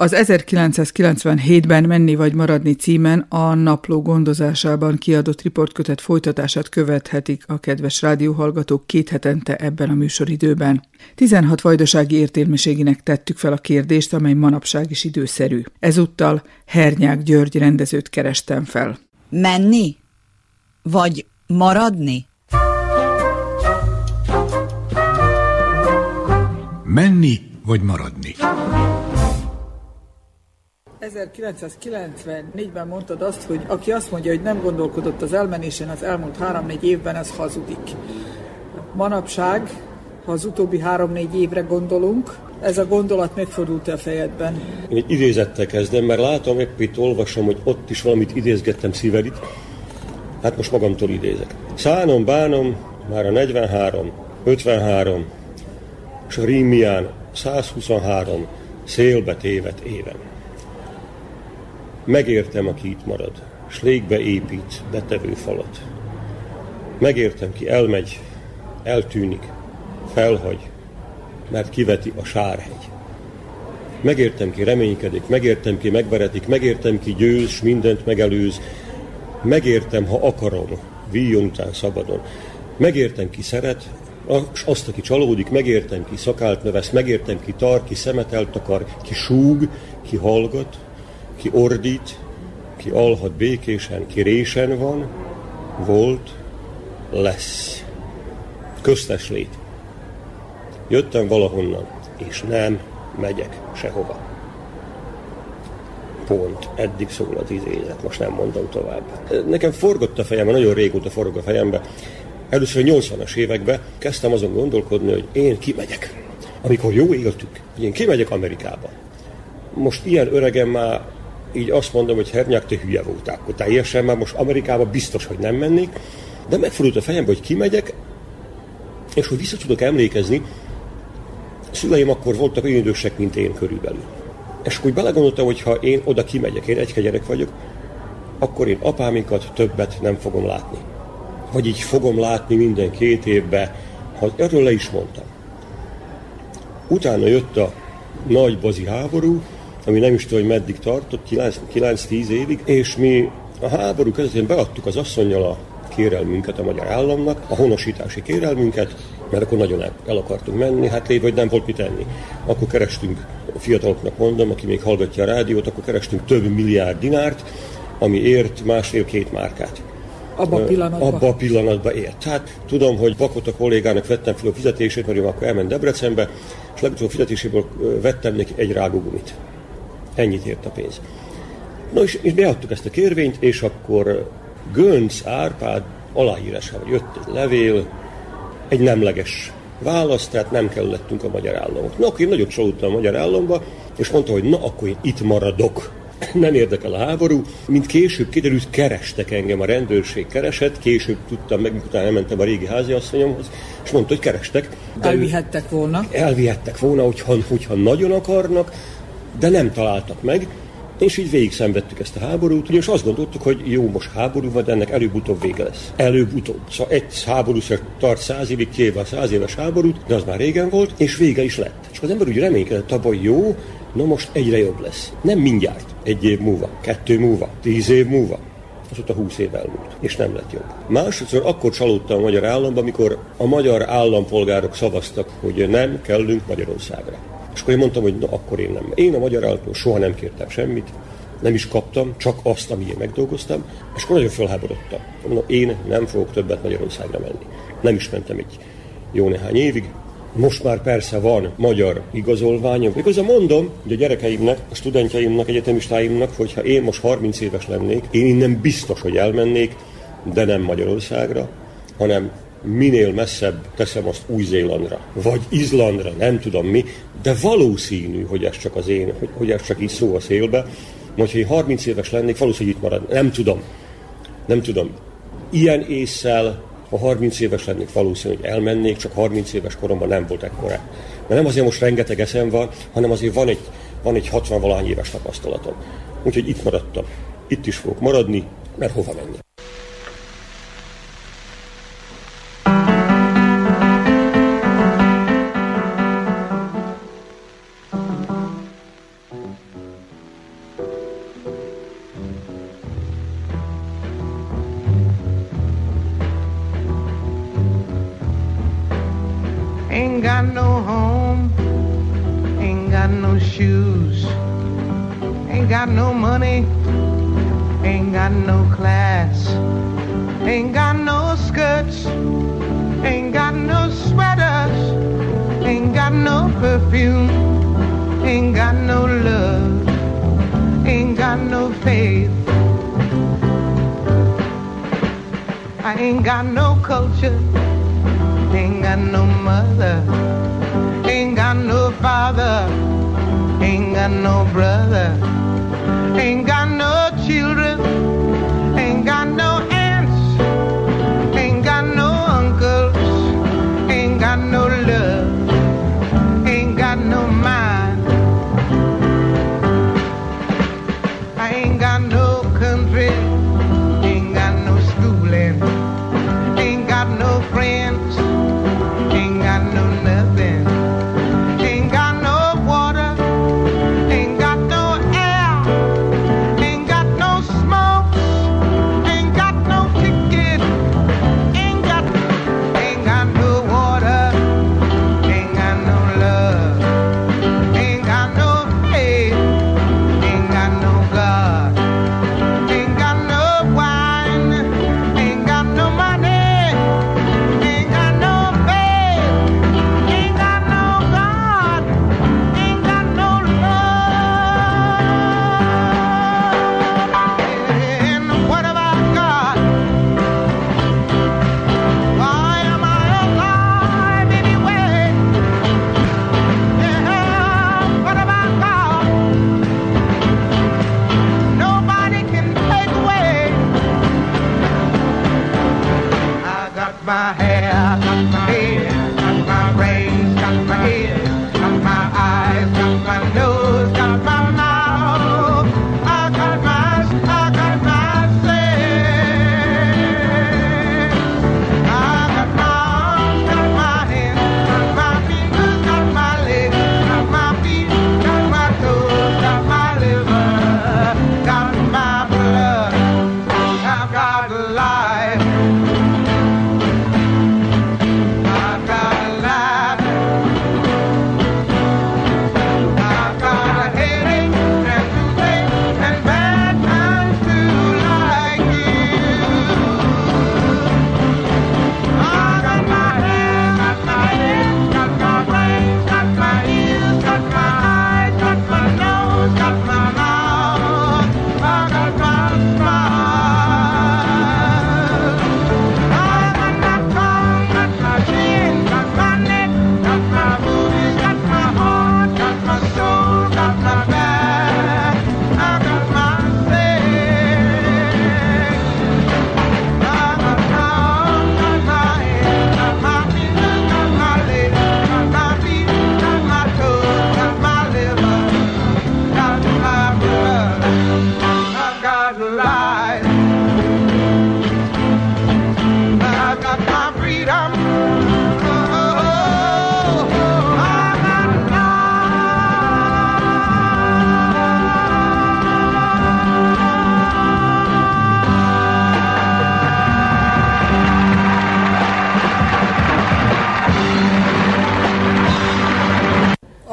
Az 1997-ben Menni vagy maradni címen a napló gondozásában kiadott riportkötet folytatását követhetik a kedves rádióhallgatók két hetente ebben a műsoridőben. 16 vajdasági értelmiségének tettük fel a kérdést, amely manapság is időszerű. Ezúttal Hernyák György rendezőt kerestem fel. Menni? Vagy maradni? Menni vagy maradni? 1994-ben mondtad azt, hogy aki azt mondja, hogy nem gondolkodott az elmenésen az elmúlt három-négy évben, az hazudik. Manapság, ha az utóbbi három-négy évre gondolunk, ez a gondolat megfordult a fejedben. Én egy idézettel kezdem, mert látom, épp itt olvasom, hogy ott is valamit idézgettem szívedit. Hát most magamtól idézek. Szánom, bánom, már a 43, 53, és a Rímián 123 szélbe tévet éven. Megértem, aki itt marad, s légbe épít betevő falat. Megértem, ki elmegy, eltűnik, felhagy, mert kiveti a sárhegy. Megértem, ki reménykedik, megértem, ki megveretik, megértem, ki győz, s mindent megelőz. Megértem, ha akarom, víjon után szabadon. Megértem, ki szeret, és azt, aki csalódik, megértem, ki szakált növesz, megértem, ki tar, ki szemet eltakar, ki súg, ki hallgat, ki ordít, ki alhat békésen, ki résen van, volt, lesz. Köztes lét. Jöttem valahonnan, és nem megyek sehova. Pont. Eddig szól az idézet, most nem mondom tovább. Nekem forgott a fejembe, nagyon régóta forog a fejembe. Először a 80-as években kezdtem azon gondolkodni, hogy én kimegyek. Amikor jó éltük, hogy én kimegyek Amerikába. Most ilyen öregen már így azt mondom, hogy Hernyák, te hülye voltál, akkor teljesen már most Amerikába biztos, hogy nem mennék, de megfordult a fejembe, hogy kimegyek, és hogy vissza tudok emlékezni, szüleim akkor voltak olyan idősek, mint én körülbelül. És akkor úgy belegondoltam, hogy ha én oda kimegyek, én egy gyerek vagyok, akkor én apáminkat többet nem fogom látni. Vagy így fogom látni minden két évben, ha erről le is mondtam. Utána jött a nagy bazi háború, ami nem is tudom, hogy meddig tartott, 9-10 évig, és mi a háború között beadtuk az asszonynal a kérelmünket a magyar államnak, a honosítási kérelmünket, mert akkor nagyon el, el akartunk menni, hát lévő, hogy nem volt mit tenni. Akkor kerestünk, a fiataloknak mondom, aki még hallgatja a rádiót, akkor kerestünk több milliárd dinárt, ami ért másfél-két márkát. Abban a pillanatban? Abban a pillanatban ért. Hát tudom, hogy Bakot a kollégának vettem fel a fizetését, mert ő akkor elment Debrecenbe, és legutóbb fizetéséből vettem neki egy rágógumit. Ennyit ért a pénz. No és, és beadtuk ezt a kérvényt, és akkor Gönc Árpád aláírásával jött egy levél, egy nemleges válasz, tehát nem kellettünk a magyar államok. Na, akkor én nagyot csalódtam a magyar államba, és mondta, hogy na, akkor én itt maradok. Nem érdekel a háború. Mint később kiderült, kerestek engem, a rendőrség keresett, később tudtam meg, utána elmentem a régi háziasszonyomhoz, és mondta, hogy kerestek. De elvihettek volna. Elvihettek volna, hogyha, hogyha nagyon akarnak, de nem találtak meg, és így végig szenvedtük ezt a háborút, és azt gondoltuk, hogy jó, most háború van, de ennek előbb-utóbb vége lesz. Előbb-utóbb. Szóval egy háború tart száz évig, két a száz éves háborút, de az már régen volt, és vége is lett. És az ember úgy reménykedett abban, jó, na most egyre jobb lesz. Nem mindjárt, egy év múlva, kettő múlva, tíz év múlva, azóta húsz év elmúlt, és nem lett jobb. Másodszor akkor csalódtam a magyar államba, amikor a magyar állampolgárok szavaztak, hogy nem kellünk Magyarországra. És akkor én mondtam, hogy na, akkor én nem. Én a magyar államtól soha nem kértem semmit, nem is kaptam, csak azt, ami én megdolgoztam, és akkor nagyon felháborodtam. Mondom, én nem fogok többet Magyarországra menni. Nem is mentem egy jó néhány évig. Most már persze van magyar igazolványom. Miközben mondom, hogy a gyerekeimnek, a studentjaimnak, egyetemistáimnak, hogy ha én most 30 éves lennék, én innen biztos, hogy elmennék, de nem Magyarországra, hanem minél messzebb teszem azt Új-Zélandra, vagy Izlandra, nem tudom mi, de valószínű, hogy ez csak az én, hogy, hogy ez csak így szó a szélbe, majd ha én 30 éves lennék, valószínűleg itt marad. Nem tudom. Nem tudom. Ilyen észsel, ha 30 éves lennék, valószínű, hogy elmennék, csak 30 éves koromban nem volt ekkora. Mert nem azért most rengeteg eszem van, hanem azért van egy, van egy 60 valány éves tapasztalatom. Úgyhogy itt maradtam. Itt is fogok maradni, mert hova menni. Ain't got no home, ain't got no shoes, ain't got no money, ain't got no class, ain't got no skirts, ain't got no sweaters, ain't got no perfume, ain't got no love, ain't got no faith. I ain't got no culture, got no mother, ain't got no father, ain't got no brother, ain't got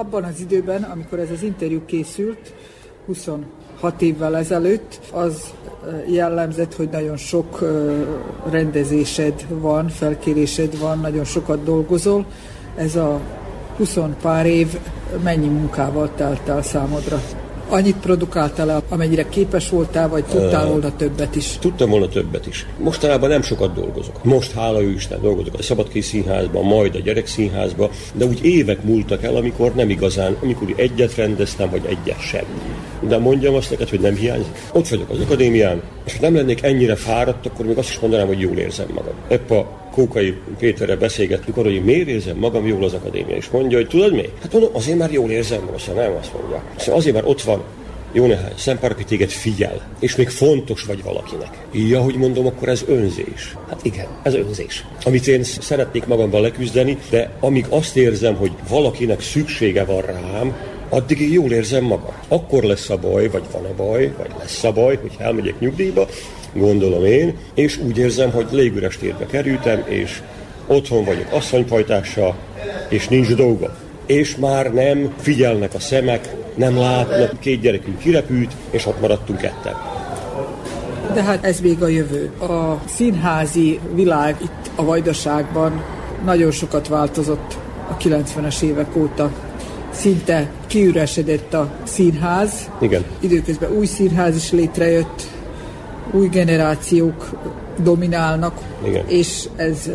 Abban az időben, amikor ez az interjú készült, 26 évvel ezelőtt, az jellemzett, hogy nagyon sok rendezésed van, felkérésed van, nagyon sokat dolgozol. Ez a 20 pár év mennyi munkával telt el számodra? Annyit produkáltál el, amennyire képes voltál, vagy tudtál volna többet is? Tudtam volna többet is. Mostanában nem sokat dolgozok. Most, hála ő Isten, dolgozok a Szabadkész Színházban, majd a Gyerekszínházban, de úgy évek múltak el, amikor nem igazán, amikor egyet rendeztem, vagy egyet sem. De mondjam azt neked, hogy nem hiányzik. Ott vagyok az akadémián, és ha nem lennék ennyire fáradt, akkor még azt is mondanám, hogy jól érzem magam. Épp a Kókai Péterrel beszélgettünk arról, hogy miért érzem magam jól az akadémia, és mondja, hogy tudod mi? Hát mondom, azért már jól érzem magam, aztán nem azt mondja. Szóval azért már ott van jó néhány szempár, aki téged figyel, és még fontos vagy valakinek. Ja, hogy mondom, akkor ez önzés. Hát igen, ez önzés. Amit én szeretnék magamban leküzdeni, de amíg azt érzem, hogy valakinek szüksége van rám, addig én jól érzem magam. Akkor lesz a baj, vagy van a baj, vagy lesz a baj, hogy elmegyek nyugdíjba, gondolom én, és úgy érzem, hogy légüres térbe kerültem, és otthon vagyok asszonypajtással, és nincs dolga. És már nem figyelnek a szemek, nem látnak, két gyerekünk kirepült, és ott maradtunk ketten. De hát ez még a jövő. A színházi világ itt a Vajdaságban nagyon sokat változott a 90-es évek óta. Szinte kiüresedett a színház. Igen. Időközben új színház is létrejött, új generációk dominálnak, Igen. és ez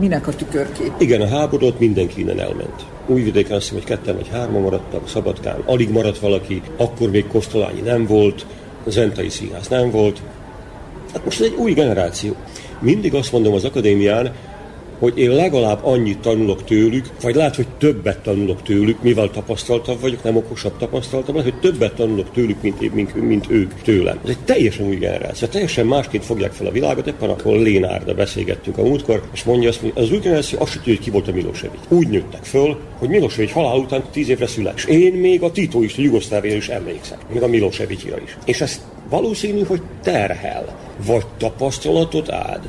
minek a tükörkép? Igen, a háborút mindenki innen elment. Újvidéken azt hiszem, hogy ketten vagy hárman maradtak, Szabadkán alig maradt valaki, akkor még Kosztolányi nem volt, Zentai Színház nem volt. Hát most ez egy új generáció. Mindig azt mondom az akadémián, hogy én legalább annyit tanulok tőlük, vagy lehet, hogy többet tanulok tőlük, mivel tapasztaltabb vagyok, nem okosabb tapasztaltabb, lehet, hogy többet tanulok tőlük, mint, mint, mint ők tőlem. Ez egy teljesen új generáció, teljesen másként fogják fel a világot, éppen akkor Lénárda beszélgettünk a múltkor, és mondja azt, hogy az új generáció azt tudja, hogy ki volt a Milosevic. Úgy nőttek föl, hogy Milosevic halál után tíz évre szület. És én még a Tito is, a Jugoszlávia is emlékszem, még a Milosevicira is. És ez valószínű, hogy terhel, vagy tapasztalatot ad.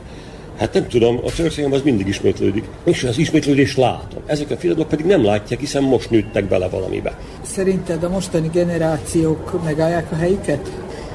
Hát nem tudom, a történelem az mindig ismétlődik. És az ismétlődést látom. Ezek a fiatalok pedig nem látják, hiszen most nőttek bele valamibe. Szerinted a mostani generációk megállják a helyüket?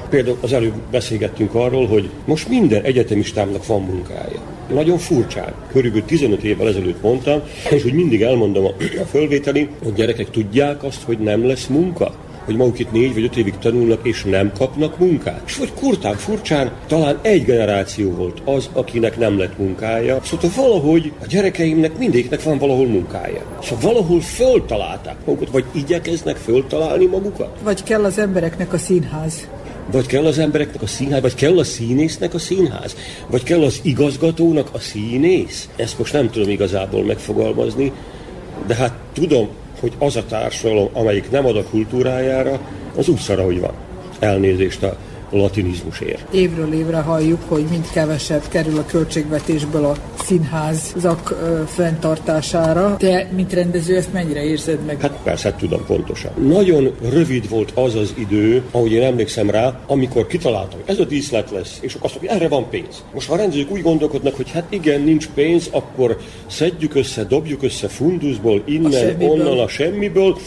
Például az előbb beszélgettünk arról, hogy most minden egyetemistámnak van munkája. Nagyon furcsán. Körülbelül 15 évvel ezelőtt mondtam, és hogy mindig elmondom a, a fölvételi, hogy gyerekek tudják azt, hogy nem lesz munka hogy maguk itt négy vagy öt évig tanulnak, és nem kapnak munkát. És vagy kurtán furcsán, talán egy generáció volt az, akinek nem lett munkája. Szóval valahogy a gyerekeimnek mindegyiknek van valahol munkája. Szóval valahol föltalálták magukat, vagy igyekeznek föltalálni magukat. Vagy kell az embereknek a színház? Vagy kell az embereknek a színház, vagy kell a színésznek a színház, vagy kell az igazgatónak a színész. Ezt most nem tudom igazából megfogalmazni, de hát tudom, hogy az a társadalom, amelyik nem ad a kultúrájára, az úgy szara, hogy van. Elnézést a latinizmusért. Évről évre halljuk, hogy mind kevesebb kerül a költségvetésből a színházak fenntartására. Te, mint rendező, ezt mennyire érzed meg? Hát persze, hát tudom pontosan. Nagyon rövid volt az az idő, ahogy én emlékszem rá, amikor kitaláltam, ez a díszlet lesz, és akkor azt mondjuk, erre van pénz. Most ha a rendezők úgy gondolkodnak, hogy hát igen, nincs pénz, akkor szedjük össze, dobjuk össze funduszból, innen, semmiből. onnan, a semmiből,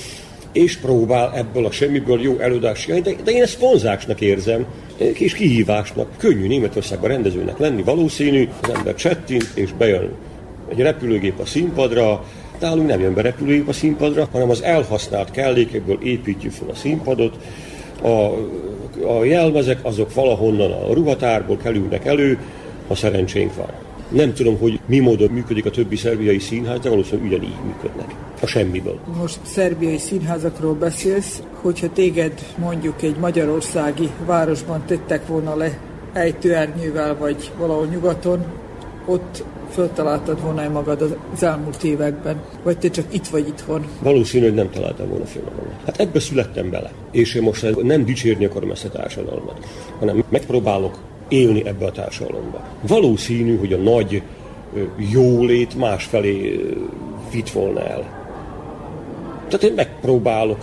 és próbál ebből a semmiből jó előadást de, de én ezt vonzásnak érzem, és kihívásnak. Könnyű Németországban rendezőnek lenni, valószínű, az ember csettint, és bejön egy repülőgép a színpadra, nálunk nem jön be repülőgép a színpadra, hanem az elhasznált kellékekből építjük fel a színpadot, a, a jelmezek azok valahonnan a ruhatárból kerülnek elő, ha szerencsénk van. Nem tudom, hogy mi módon működik a többi szerbiai színház, de valószínűleg ugyanígy működnek. A semmiből. Most szerbiai színházakról beszélsz, hogyha téged mondjuk egy magyarországi városban tettek volna le ejtőernyővel, vagy valahol nyugaton, ott föltaláltad volna magad az elmúlt években, vagy te csak itt vagy itthon. Valószínű, hogy nem találtam volna föl magamat. Hát ebbe születtem bele. És én most nem dicsérni akarom ezt a társadalmat, hanem megpróbálok élni ebbe a társadalomba. Valószínű, hogy a nagy jólét másfelé vitt volna el. Tehát én megpróbálok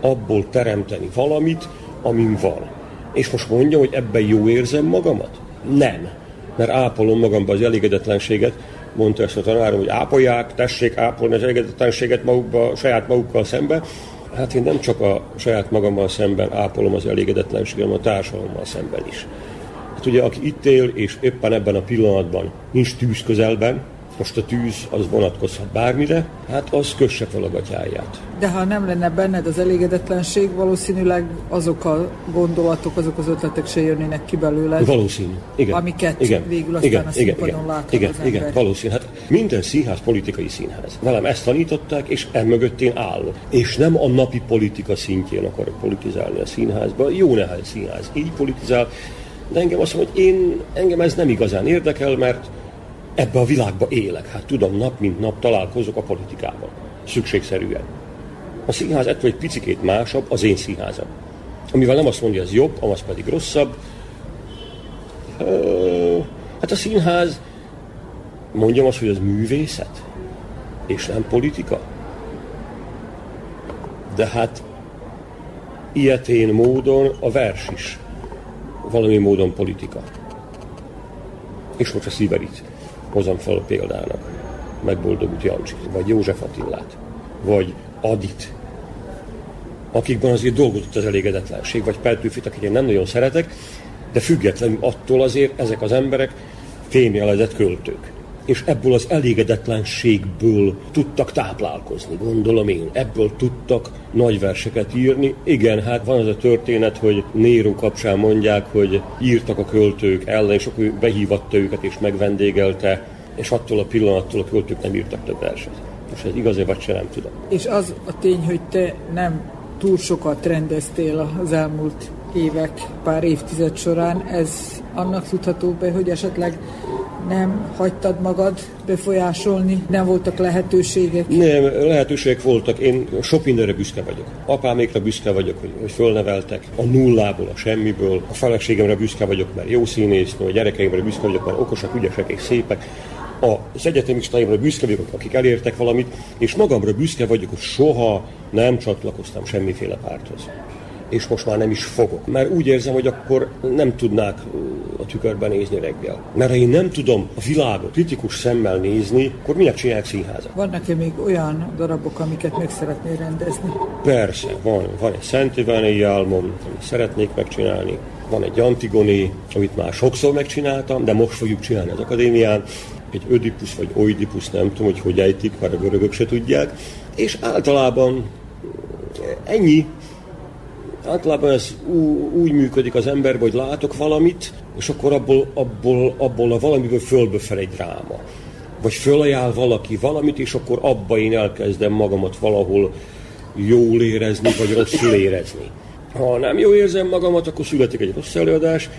abból teremteni valamit, amin van. És most mondjam, hogy ebben jó érzem magamat? Nem. Mert ápolom magamba az elégedetlenséget, mondta ezt a tanárom, hogy ápolják, tessék ápolni az elégedetlenséget magukba, saját magukkal szembe. Hát én nem csak a saját magammal szemben ápolom az elégedetlenséget, hanem a társadalommal szemben is. Hát ugye, aki itt él, és éppen ebben a pillanatban nincs tűz közelben, most a tűz az vonatkozhat bármire, hát az kösse fel a gatyáját. De ha nem lenne benned az elégedetlenség, valószínűleg azok a gondolatok, azok az ötletek se jönnének ki belőled. Valószínű. Igen. Amiket igen. végül aztán igen. a igen. színpadon igen. láthat igen. az igen. ember. Valószínű. Hát minden színház politikai színház. Velem ezt tanították, és emögött én állok. És nem a napi politika szintjén akarok politizálni a színházban. Jó nehány színház így politizál, de engem azt mondom, hogy én, engem ez nem igazán érdekel, mert ebbe a világba élek. Hát tudom, nap mint nap találkozok a politikával. Szükségszerűen. A színház ettől egy picikét másabb, az én színházam. Amivel nem azt mondja, ez jobb, az pedig rosszabb. Hát a színház, mondjam azt, hogy ez művészet, és nem politika. De hát ilyetén módon a vers is valami módon politika. És most a Sziberit hozom fel példának. megboldogult Jancsit, vagy József Attillát, vagy Adit, akikben azért dolgozott az elégedetlenség, vagy Petőfit, akit én nem nagyon szeretek, de függetlenül attól azért ezek az emberek fémjelezett költők. És ebből az elégedetlenségből tudtak táplálkozni, gondolom én. Ebből tudtak nagy verseket írni. Igen, hát van az a történet, hogy Néró kapcsán mondják, hogy írtak a költők ellen, és akkor behívatta őket és megvendégelte, és attól a pillanattól a költők nem írtak több verset. És ez igaz vagy se nem tudom. És az a tény, hogy te nem túl sokat rendeztél az elmúlt évek, pár évtized során, ez annak tudható be, hogy esetleg nem hagytad magad befolyásolni, nem voltak lehetőségek? Nem, lehetőségek voltak. Én sok mindenre büszke vagyok. Apámékra büszke vagyok, hogy, hogy fölneveltek. A nullából, a semmiből. A feleségemre büszke vagyok, mert jó színésznő, a gyerekeimre büszke vagyok, mert okosak, ügyesek és szépek az egyetemistaimra büszke vagyok, akik elértek valamit, és magamra büszke vagyok, hogy soha nem csatlakoztam semmiféle párthoz. És most már nem is fogok. Mert úgy érzem, hogy akkor nem tudnák a tükörben nézni reggel. Mert ha én nem tudom a világot kritikus szemmel nézni, akkor minek csinálják színházat? Vannak-e még olyan darabok, amiket meg szeretnél rendezni? Persze, van. Van egy Szent Iványi álmom, amit szeretnék megcsinálni. Van egy Antigoni, amit már sokszor megcsináltam, de most fogjuk csinálni az akadémián egy ödipus vagy oidipus, nem tudom, hogy hogy ejtik, már a görögök se tudják, és általában ennyi, általában ez úgy működik az ember, hogy látok valamit, és akkor abból, abból, abból a valamiből fölböfel egy dráma. Vagy fölajánl valaki valamit, és akkor abba én elkezdem magamat valahol jól érezni, vagy rosszul érezni. Ha nem jól érzem magamat, akkor születik egy rossz előadás,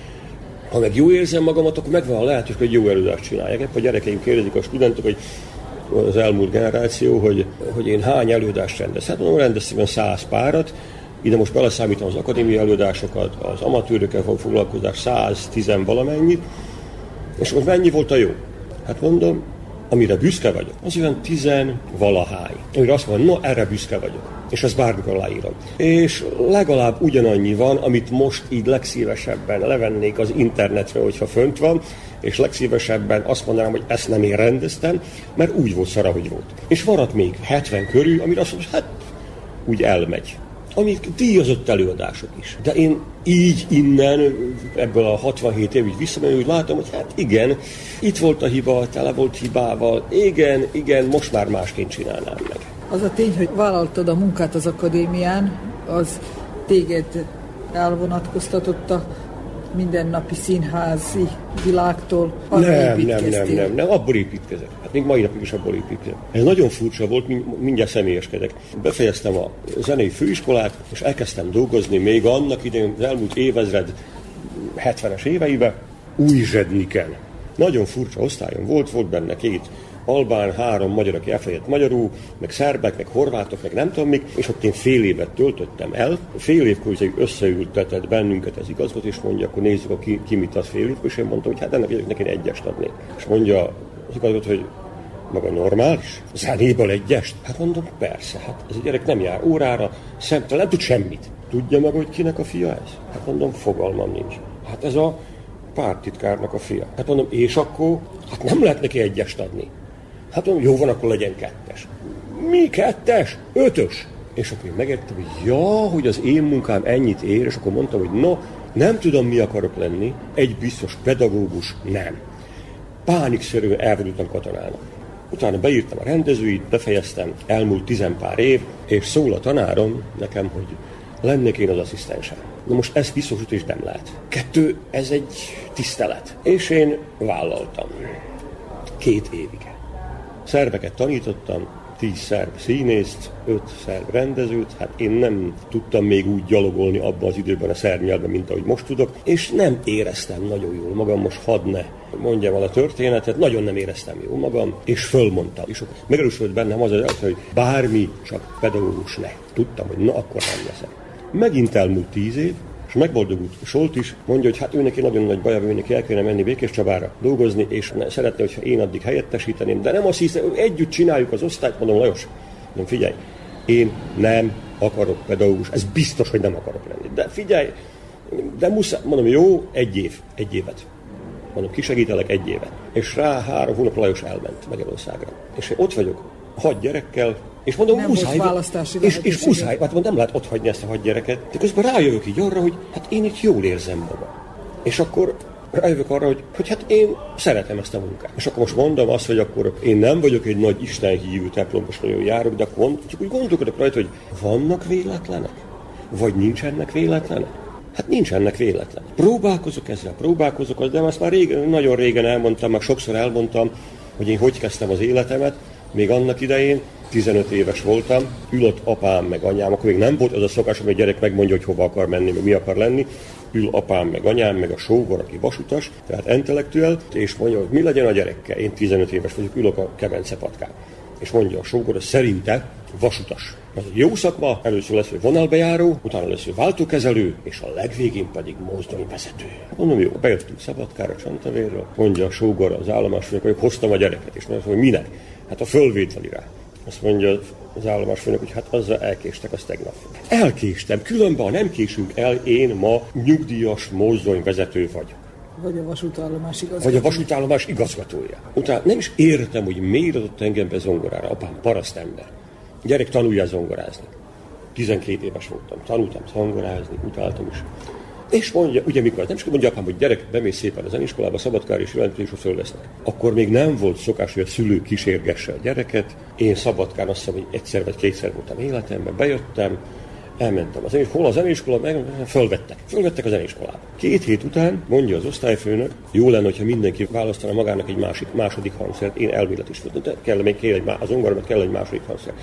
ha meg jó érzem magamat, akkor megvan a lehetőség, hogy jó előadást csináljak. Épp a gyerekeim kérdezik a studentok, hogy az elmúlt generáció, hogy, hogy én hány előadást rendez. Hát mondom, rendeztem száz párat, ide most beleszámítom az akadémiai előadásokat, az amatőrökkel foglalkozás 110 valamennyit, és most mennyi volt a jó? Hát mondom, amire büszke vagyok, az olyan tizen valahány. Amire azt mondom, no, erre büszke vagyok. És ezt bármikor aláírom. És legalább ugyanannyi van, amit most így legszívesebben levennék az internetre, hogyha fönt van, és legszívesebben azt mondanám, hogy ezt nem én rendeztem, mert úgy volt szara, hogy volt. És maradt még 70 körül, amire azt mondom, hát úgy elmegy amik díjazott előadások is. De én így innen, ebből a 67 évig visszamenő, úgy látom, hogy hát igen, itt volt a hiba, tele volt hibával, igen, igen, most már másként csinálnám meg. Az a tény, hogy vállaltad a munkát az akadémián, az téged elvonatkoztatotta mindennapi színházi világtól nem, nem, nem, nem, nem, abból építkezek. Hát még mai napig is abból építkezek. Ez nagyon furcsa volt, mindjárt személyeskedek. Befejeztem a zenei főiskolát, és elkezdtem dolgozni még annak idején, az elmúlt évezred 70-es éveiben, új zsedniken. Nagyon furcsa osztályom volt, volt benne két albán, három magyar, aki elfelejtett magyarul, meg szerbek, meg horvátok, meg nem tudom még, és ott én fél évet töltöttem el. Fél évkor összeültetett bennünket ez igazgat, és mondja, akkor nézzük, a ki, ki mit ad fél évkor, és én mondtam, hogy hát ennek egyik neki egyest adnék. És mondja az igazgató, hogy maga normális? Zenéből egyest? Hát mondom, persze, hát ez a gyerek nem jár órára, szemtelen, nem tud semmit. Tudja meg, hogy kinek a fia ez? Hát mondom, fogalmam nincs. Hát ez a pártitkárnak a fia. Hát mondom, és akkor? Hát nem lehet neki egyest adni. Hát mondom, jó van, akkor legyen kettes. Mi kettes? Ötös. És akkor én megértem, hogy ja, hogy az én munkám ennyit ér, és akkor mondtam, hogy no, nem tudom, mi akarok lenni, egy biztos pedagógus, nem. Pánikszerűen elvonultam katonának. Utána beírtam a rendezőit, befejeztem, elmúlt tizenpár év, és szól a tanárom nekem, hogy lennék én az asszisztensem. Na most ez is nem lehet. Kettő, ez egy tisztelet. És én vállaltam. Két évig. Szerveket tanítottam, tíz szerb színészt, öt szerb rendezőt, hát én nem tudtam még úgy gyalogolni abban az időben a szerb nyelven, mint ahogy most tudok, és nem éreztem nagyon jól magam, most hadd ne mondjam el a történetet, nagyon nem éreztem jól magam, és fölmondtam. És megerősödött bennem az az hogy bármi, csak pedagógus ne. Tudtam, hogy na akkor nem leszek. Megint elmúlt tíz év, megboldogult Solt is, mondja, hogy hát ő neki nagyon nagy baja, ő neki el kéne menni Békés Csabára dolgozni, és szeretné, hogyha én addig helyettesíteném, de nem azt hiszem, hogy együtt csináljuk az osztályt, mondom, Lajos, nem figyelj, én nem akarok pedagógus, ez biztos, hogy nem akarok lenni. De figyelj, de muszáj, mondom, jó, egy év, egy évet. Mondom, kisegítelek egy éve. És rá három hónap Lajos elment Magyarországra. És én ott vagyok, hat gyerekkel, és mondom, Nem muszáj, választási és, és muszáj, hát mondom, nem lehet ott hagyni ezt a hat gyereket. De közben rájövök így arra, hogy hát én itt jól érzem magam. És akkor rájövök arra, hogy, hogy hát én szeretem ezt a munkát. És akkor most mondom azt, hogy akkor én nem vagyok egy nagy Isten hívő templomos nagyon járok, de akkor mond, csak úgy gondolkodok rajta, hogy vannak véletlenek? Vagy nincsenek véletlenek? Hát nincsenek véletlen. Próbálkozok ezzel, próbálkozok, de azt már régen, nagyon régen elmondtam, már sokszor elmondtam, hogy én hogy kezdtem az életemet, még annak idején, 15 éves voltam, ülött apám meg anyám, akkor még nem volt az a szokás, hogy a gyerek megmondja, hogy hova akar menni, meg mi akar lenni, ül apám meg anyám, meg a sógor, aki vasutas, tehát intellektuel, és mondja, hogy mi legyen a gyerekkel. Én 15 éves vagyok, ülök a kebence patkán. És mondja a sógor, hogy szerinte vasutas. Ez egy jó szakma, először lesz ő vonalbejáró, utána lesz ő váltókezelő, és a legvégén pedig mozdonyvezető. Mondom, jó, bejöttünk Szabadkára, Csantavérről, mondja a sógor az állomásfőnök, hogy hoztam a gyereket, és mondja, hogy minek? Hát a fölvételire. Azt mondja az állomásfőnök, hogy hát azzal elkéstek, az tegnap. Elkéstem, különben ha nem késünk el, én ma nyugdíjas mozdonyvezető vagyok. Vagy a vasútállomás igaz. Vagy a vasútállomás igazgatója. Utána nem is értem, hogy miért adott engem be zongorára. Apám paraszt ember. Gyerek, tanulja zongorázni. 12 éves voltam. Tanultam zongorázni, utáltam is. És mondja, ugye mikor, nem is mondja apám, hogy gyerek, bemész szépen a zeniskolába, szabadkár és jelentés, és fölvesznek. Akkor még nem volt szokás, hogy a szülő kísérgesse a gyereket. Én szabadkán azt hiszem, hogy egyszer vagy kétszer voltam életemben, bejöttem, elmentem a zenés, hol a zenéskola, meg fölvettek. Fölvettek a zenéskolába. Két hét után mondja az osztályfőnök, jó lenne, hogyha mindenki választana magának egy másik, második hangszert. Én elmélet is voltam, de kell még kell egy, az meg kell egy második hangszer.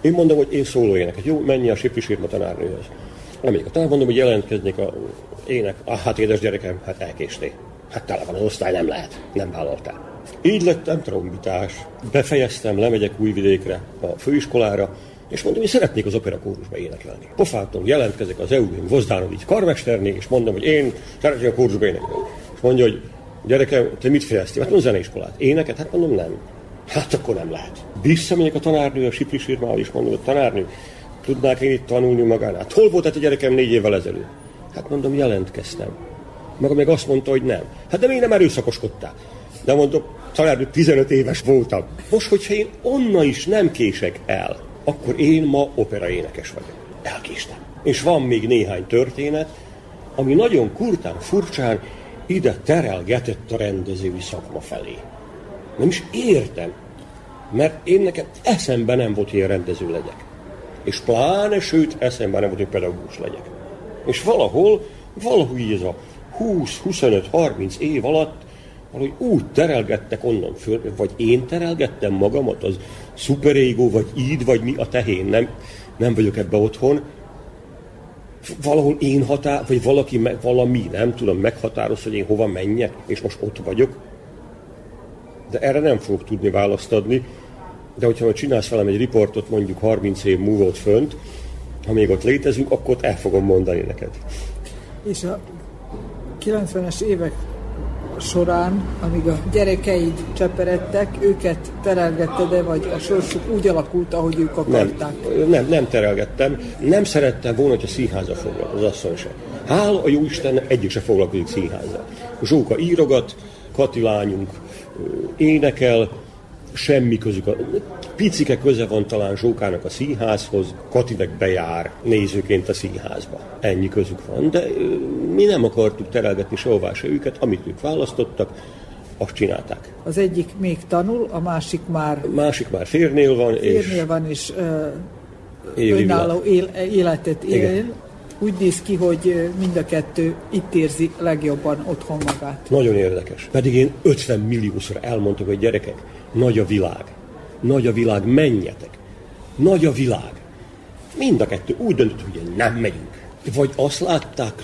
Én mondom, hogy én szóló éneket. Jó, menj a Siprisírma tanárnőhöz. Amelyik a tanár mondom, hogy jelentkeznék a ének. Ah, hát édes gyerekem, hát elkéstél. Hát tele van az osztály, nem lehet. Nem vállaltál. Így lettem trombitás. Befejeztem, lemegyek újvidékre a főiskolára, és mondom, hogy szeretnék az opera kórusba énekelni. Pofától jelentkezek az EU-n Vozdanovics karmesterné, és mondom, hogy én szeretnék a kórusba énekelni. És mondja, hogy gyerekem, te mit fejeztél? Hát mondom, zeneiskolát. Éneket? Hát mondom, nem. Hát akkor nem lehet. Visszamegyek a tanárnő a Sipri sírmával, és mondom, hogy tanárnő, tudnák én itt tanulni magánál? Hát hol volt hát a gyerekem négy évvel ezelőtt? Hát mondom, jelentkeztem. Maga meg azt mondta, hogy nem. Hát de még nem erőszakoskodtál. De mondom, tanárnő 15 éves voltam. Most, hogyha én onnan is nem kések el, akkor én ma operaénekes vagyok. Elkéstem. És van még néhány történet, ami nagyon kurtán, furcsán ide terelgetett a rendezői szakma felé. Nem is értem, mert én nekem eszembe nem volt, hogy én rendező legyek. És pláne, sőt, eszembe nem volt, hogy pedagógus legyek. És valahol, valahogy ez a 20-25-30 év alatt valahogy úgy terelgettek onnan föl, vagy én terelgettem magamat, az szuperégó, vagy így, vagy mi a tehén, nem, nem vagyok ebbe otthon, valahol én határ, vagy valaki, me- valami, nem tudom, meghatároz, hogy én hova menjek, és most ott vagyok. De erre nem fogok tudni választ adni. De hogyha csinálsz velem egy riportot mondjuk 30 év múlva ott fönt, ha még ott létezünk, akkor ott el fogom mondani neked. És a 90-es évek során, amíg a gyerekeid cseperedtek, őket terelgetted -e, vagy a sorsuk úgy alakult, ahogy ők akarták? Nem, nem, nem terelgettem. Nem szerettem volna, hogy a színháza foglalkozik, az asszony sem. Hála a jó Isten, egyik se foglalkozik színházzal. Zsóka írogat, Kati lányunk énekel, semmi közük. A, picike köze van talán Zsókának a színházhoz, Kati meg bejár nézőként a színházba. Ennyi közük van, de mi nem akartuk terelgetni sehová se őket, amit ők választottak, azt csinálták. Az egyik még tanul, a másik már Másik már férnél van, és férnél van, és ö, önálló él, életet él. Igen. Úgy néz ki, hogy mind a kettő itt érzi legjobban otthon magát. Nagyon érdekes. Pedig én 50 milliószor elmondtam, hogy gyerekek, nagy a világ. Nagy a világ, menjetek. Nagy a világ. Mind a kettő úgy döntött, hogy nem megyünk. Vagy azt látták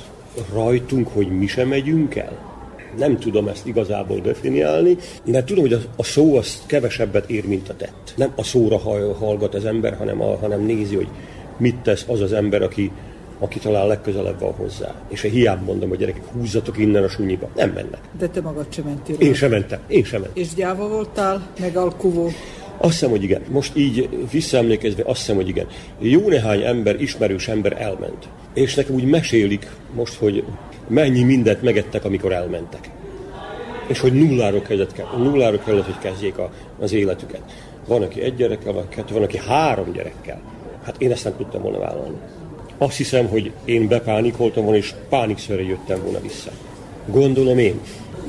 rajtunk, hogy mi sem megyünk el? Nem tudom ezt igazából definiálni, mert tudom, hogy a, szó az kevesebbet ér, mint a tett. Nem a szóra hall- hallgat az ember, hanem, a, hanem nézi, hogy mit tesz az az ember, aki, aki talán legközelebb van hozzá. És hiába mondom, hogy gyerekek, húzzatok innen a sunyiba. Nem mennek. De te magad sem mentél. Én sem mentem, én sem mentem. És gyáva voltál, meg alkuvó. Azt hiszem, hogy igen. Most így visszaemlékezve azt hiszem, hogy igen. Jó néhány ember, ismerős ember elment. És nekem úgy mesélik most, hogy mennyi mindent megettek, amikor elmentek. és hogy nulláról kellett, nulláról kellett hogy kezdjék a, az életüket. Van, aki egy gyerekkel, van, kettő, van, aki három gyerekkel. Hát én ezt nem tudtam volna vállalni. Azt hiszem, hogy én bepánikoltam volna, és pánikszerre jöttem volna vissza. Gondolom én.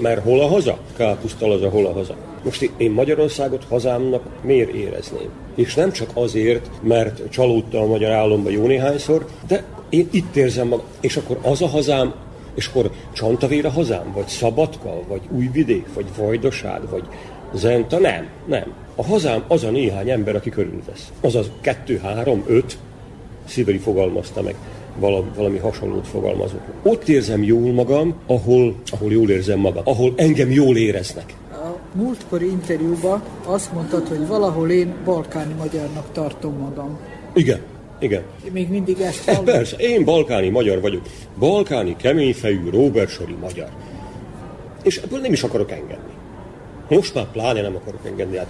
Mert hol a haza? Kápusztal az a hol a haza. Most én Magyarországot hazámnak miért érezném? És nem csak azért, mert csalódtam a magyar állomba jó néhányszor, de én itt érzem magam. És akkor az a hazám, és akkor Csantavér a hazám, vagy Szabadka, vagy Újvidék, vagy Vajdaság, vagy Zenta, nem, nem. A hazám az a néhány ember, aki körülvesz. Azaz kettő, három, öt, Sziberi fogalmazta meg valami, valami hasonlót fogalmazok. Ott érzem jól magam, ahol, ahol jól érzem magam, ahol engem jól éreznek. A múltkori interjúban azt mondtad, hogy valahol én balkáni magyarnak tartom magam. Igen, igen. Még mindig ezt hallom. Persze, én balkáni magyar vagyok. Balkáni, keményfejű, Robert Sori magyar. És ebből nem is akarok engedni. Most már pláne nem akarok engedni. Hát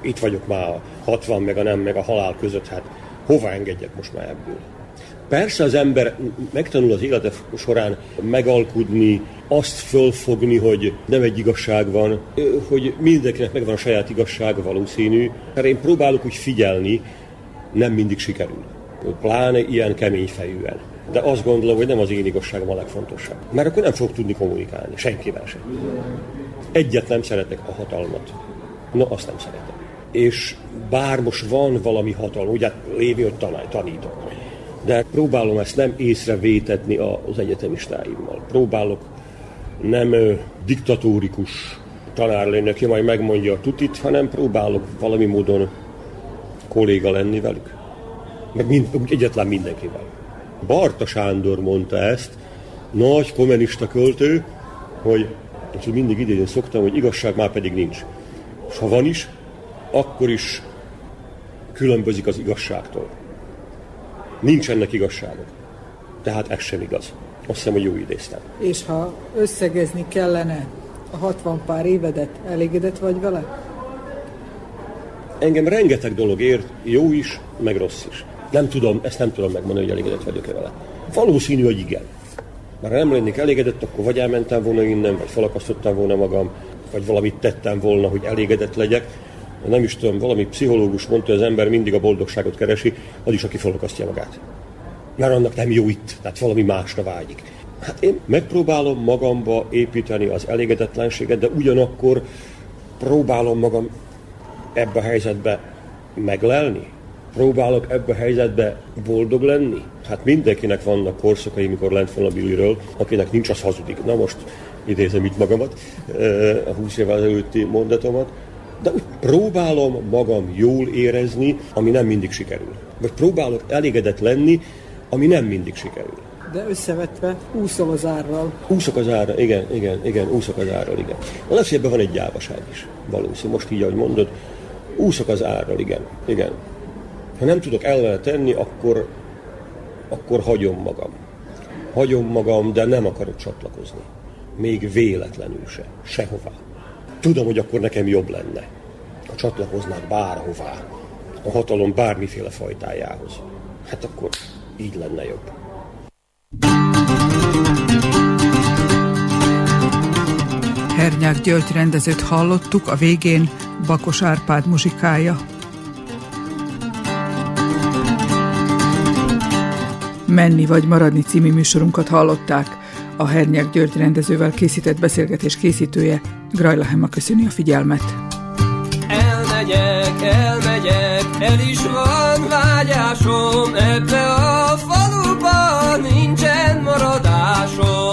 itt vagyok már a 60 meg a nem, meg a halál között, hát hova engedjek most már ebből? Persze az ember megtanul az élete során megalkudni, azt fölfogni, hogy nem egy igazság van, hogy mindenkinek megvan a saját igazsága valószínű. Mert én próbálok úgy figyelni, nem mindig sikerül. Pláne ilyen kemény fejűen. De azt gondolom, hogy nem az én igazságom a legfontosabb. Mert akkor nem fog tudni kommunikálni, senkivel sem. Egyet nem szeretek a hatalmat. No, azt nem szeretem. És bár most van valami hatalom, ugye lévő, hogy tanár, tanítok, de próbálom ezt nem észrevétetni az egyetemistáimmal. Próbálok nem ö, diktatórikus tanár lenni, aki majd megmondja a tutit, hanem próbálok valami módon kolléga lenni velük. Meg mind, egyetlen mindenkivel. Barta Sándor mondta ezt, nagy kommunista költő, hogy és mindig idén szoktam, hogy igazság már pedig nincs. És ha van is, akkor is különbözik az igazságtól. Nincs ennek igazsága. Tehát ez sem igaz. Azt hiszem, hogy jó idéztem. És ha összegezni kellene a 60 pár évedet, elégedett vagy vele? Engem rengeteg dolog ért, jó is, meg rossz is. Nem tudom, ezt nem tudom megmondani, hogy elégedett vagyok-e vele. Valószínű, hogy igen. Mert ha nem lennék elégedett, akkor vagy elmentem volna innen, vagy felakasztottam volna magam, vagy valamit tettem volna, hogy elégedett legyek nem is tudom, valami pszichológus mondta, hogy az ember mindig a boldogságot keresi, az is, aki felakasztja magát. Mert annak nem jó itt, tehát valami másra vágyik. Hát én megpróbálom magamba építeni az elégedetlenséget, de ugyanakkor próbálom magam ebbe a helyzetbe meglelni. Próbálok ebbe a helyzetbe boldog lenni. Hát mindenkinek vannak korszakai, mikor lent van a biliről, akinek nincs, az hazudik. Na most idézem itt magamat, a 20 évvel előtti mondatomat de úgy próbálom magam jól érezni, ami nem mindig sikerül. Vagy próbálok elégedett lenni, ami nem mindig sikerül. De összevetve úszol az árral. Úszok az árral, igen, igen, igen, úszok az árral, igen. Na lesz, ebben van egy gyávaság is, valószínű. Most így, ahogy mondod, úszok az árral, igen, igen. Ha nem tudok elvele tenni, akkor, akkor hagyom magam. Hagyom magam, de nem akarok csatlakozni. Még véletlenül se. Sehová. Tudom, hogy akkor nekem jobb lenne, ha csatlakoznák bárhová, a hatalom bármiféle fajtájához. Hát akkor így lenne jobb. Hernyák György rendezőt hallottuk, a végén Bakos Árpád muzsikája. Menni vagy maradni című műsorunkat hallották. A Hernyák György rendezővel készített beszélgetés készítője Grajla Hemma köszöni a figyelmet. Elmegyek, elmegyek, el is van vágyásom, ebbe a faluba nincsen maradásom.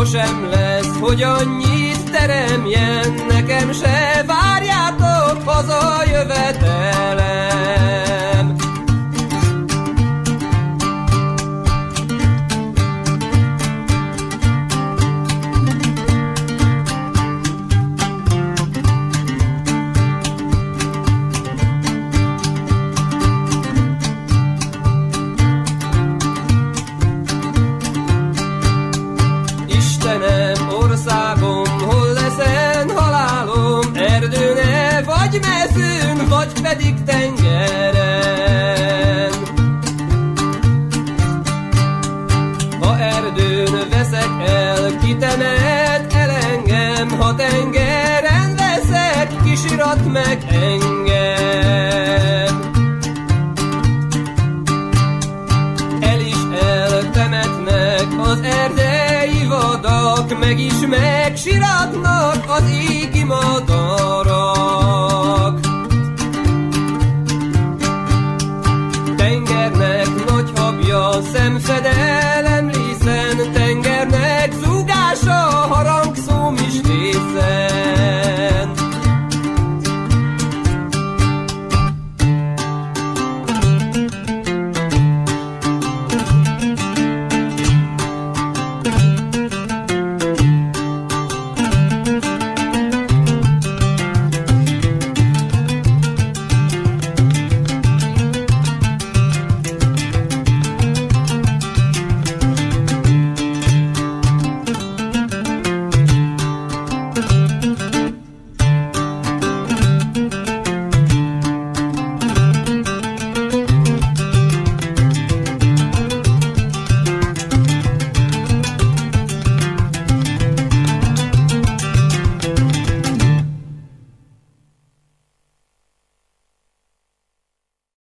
Sosem lesz, hogy annyit teremjen, nekem se várjátok haza Sem fedez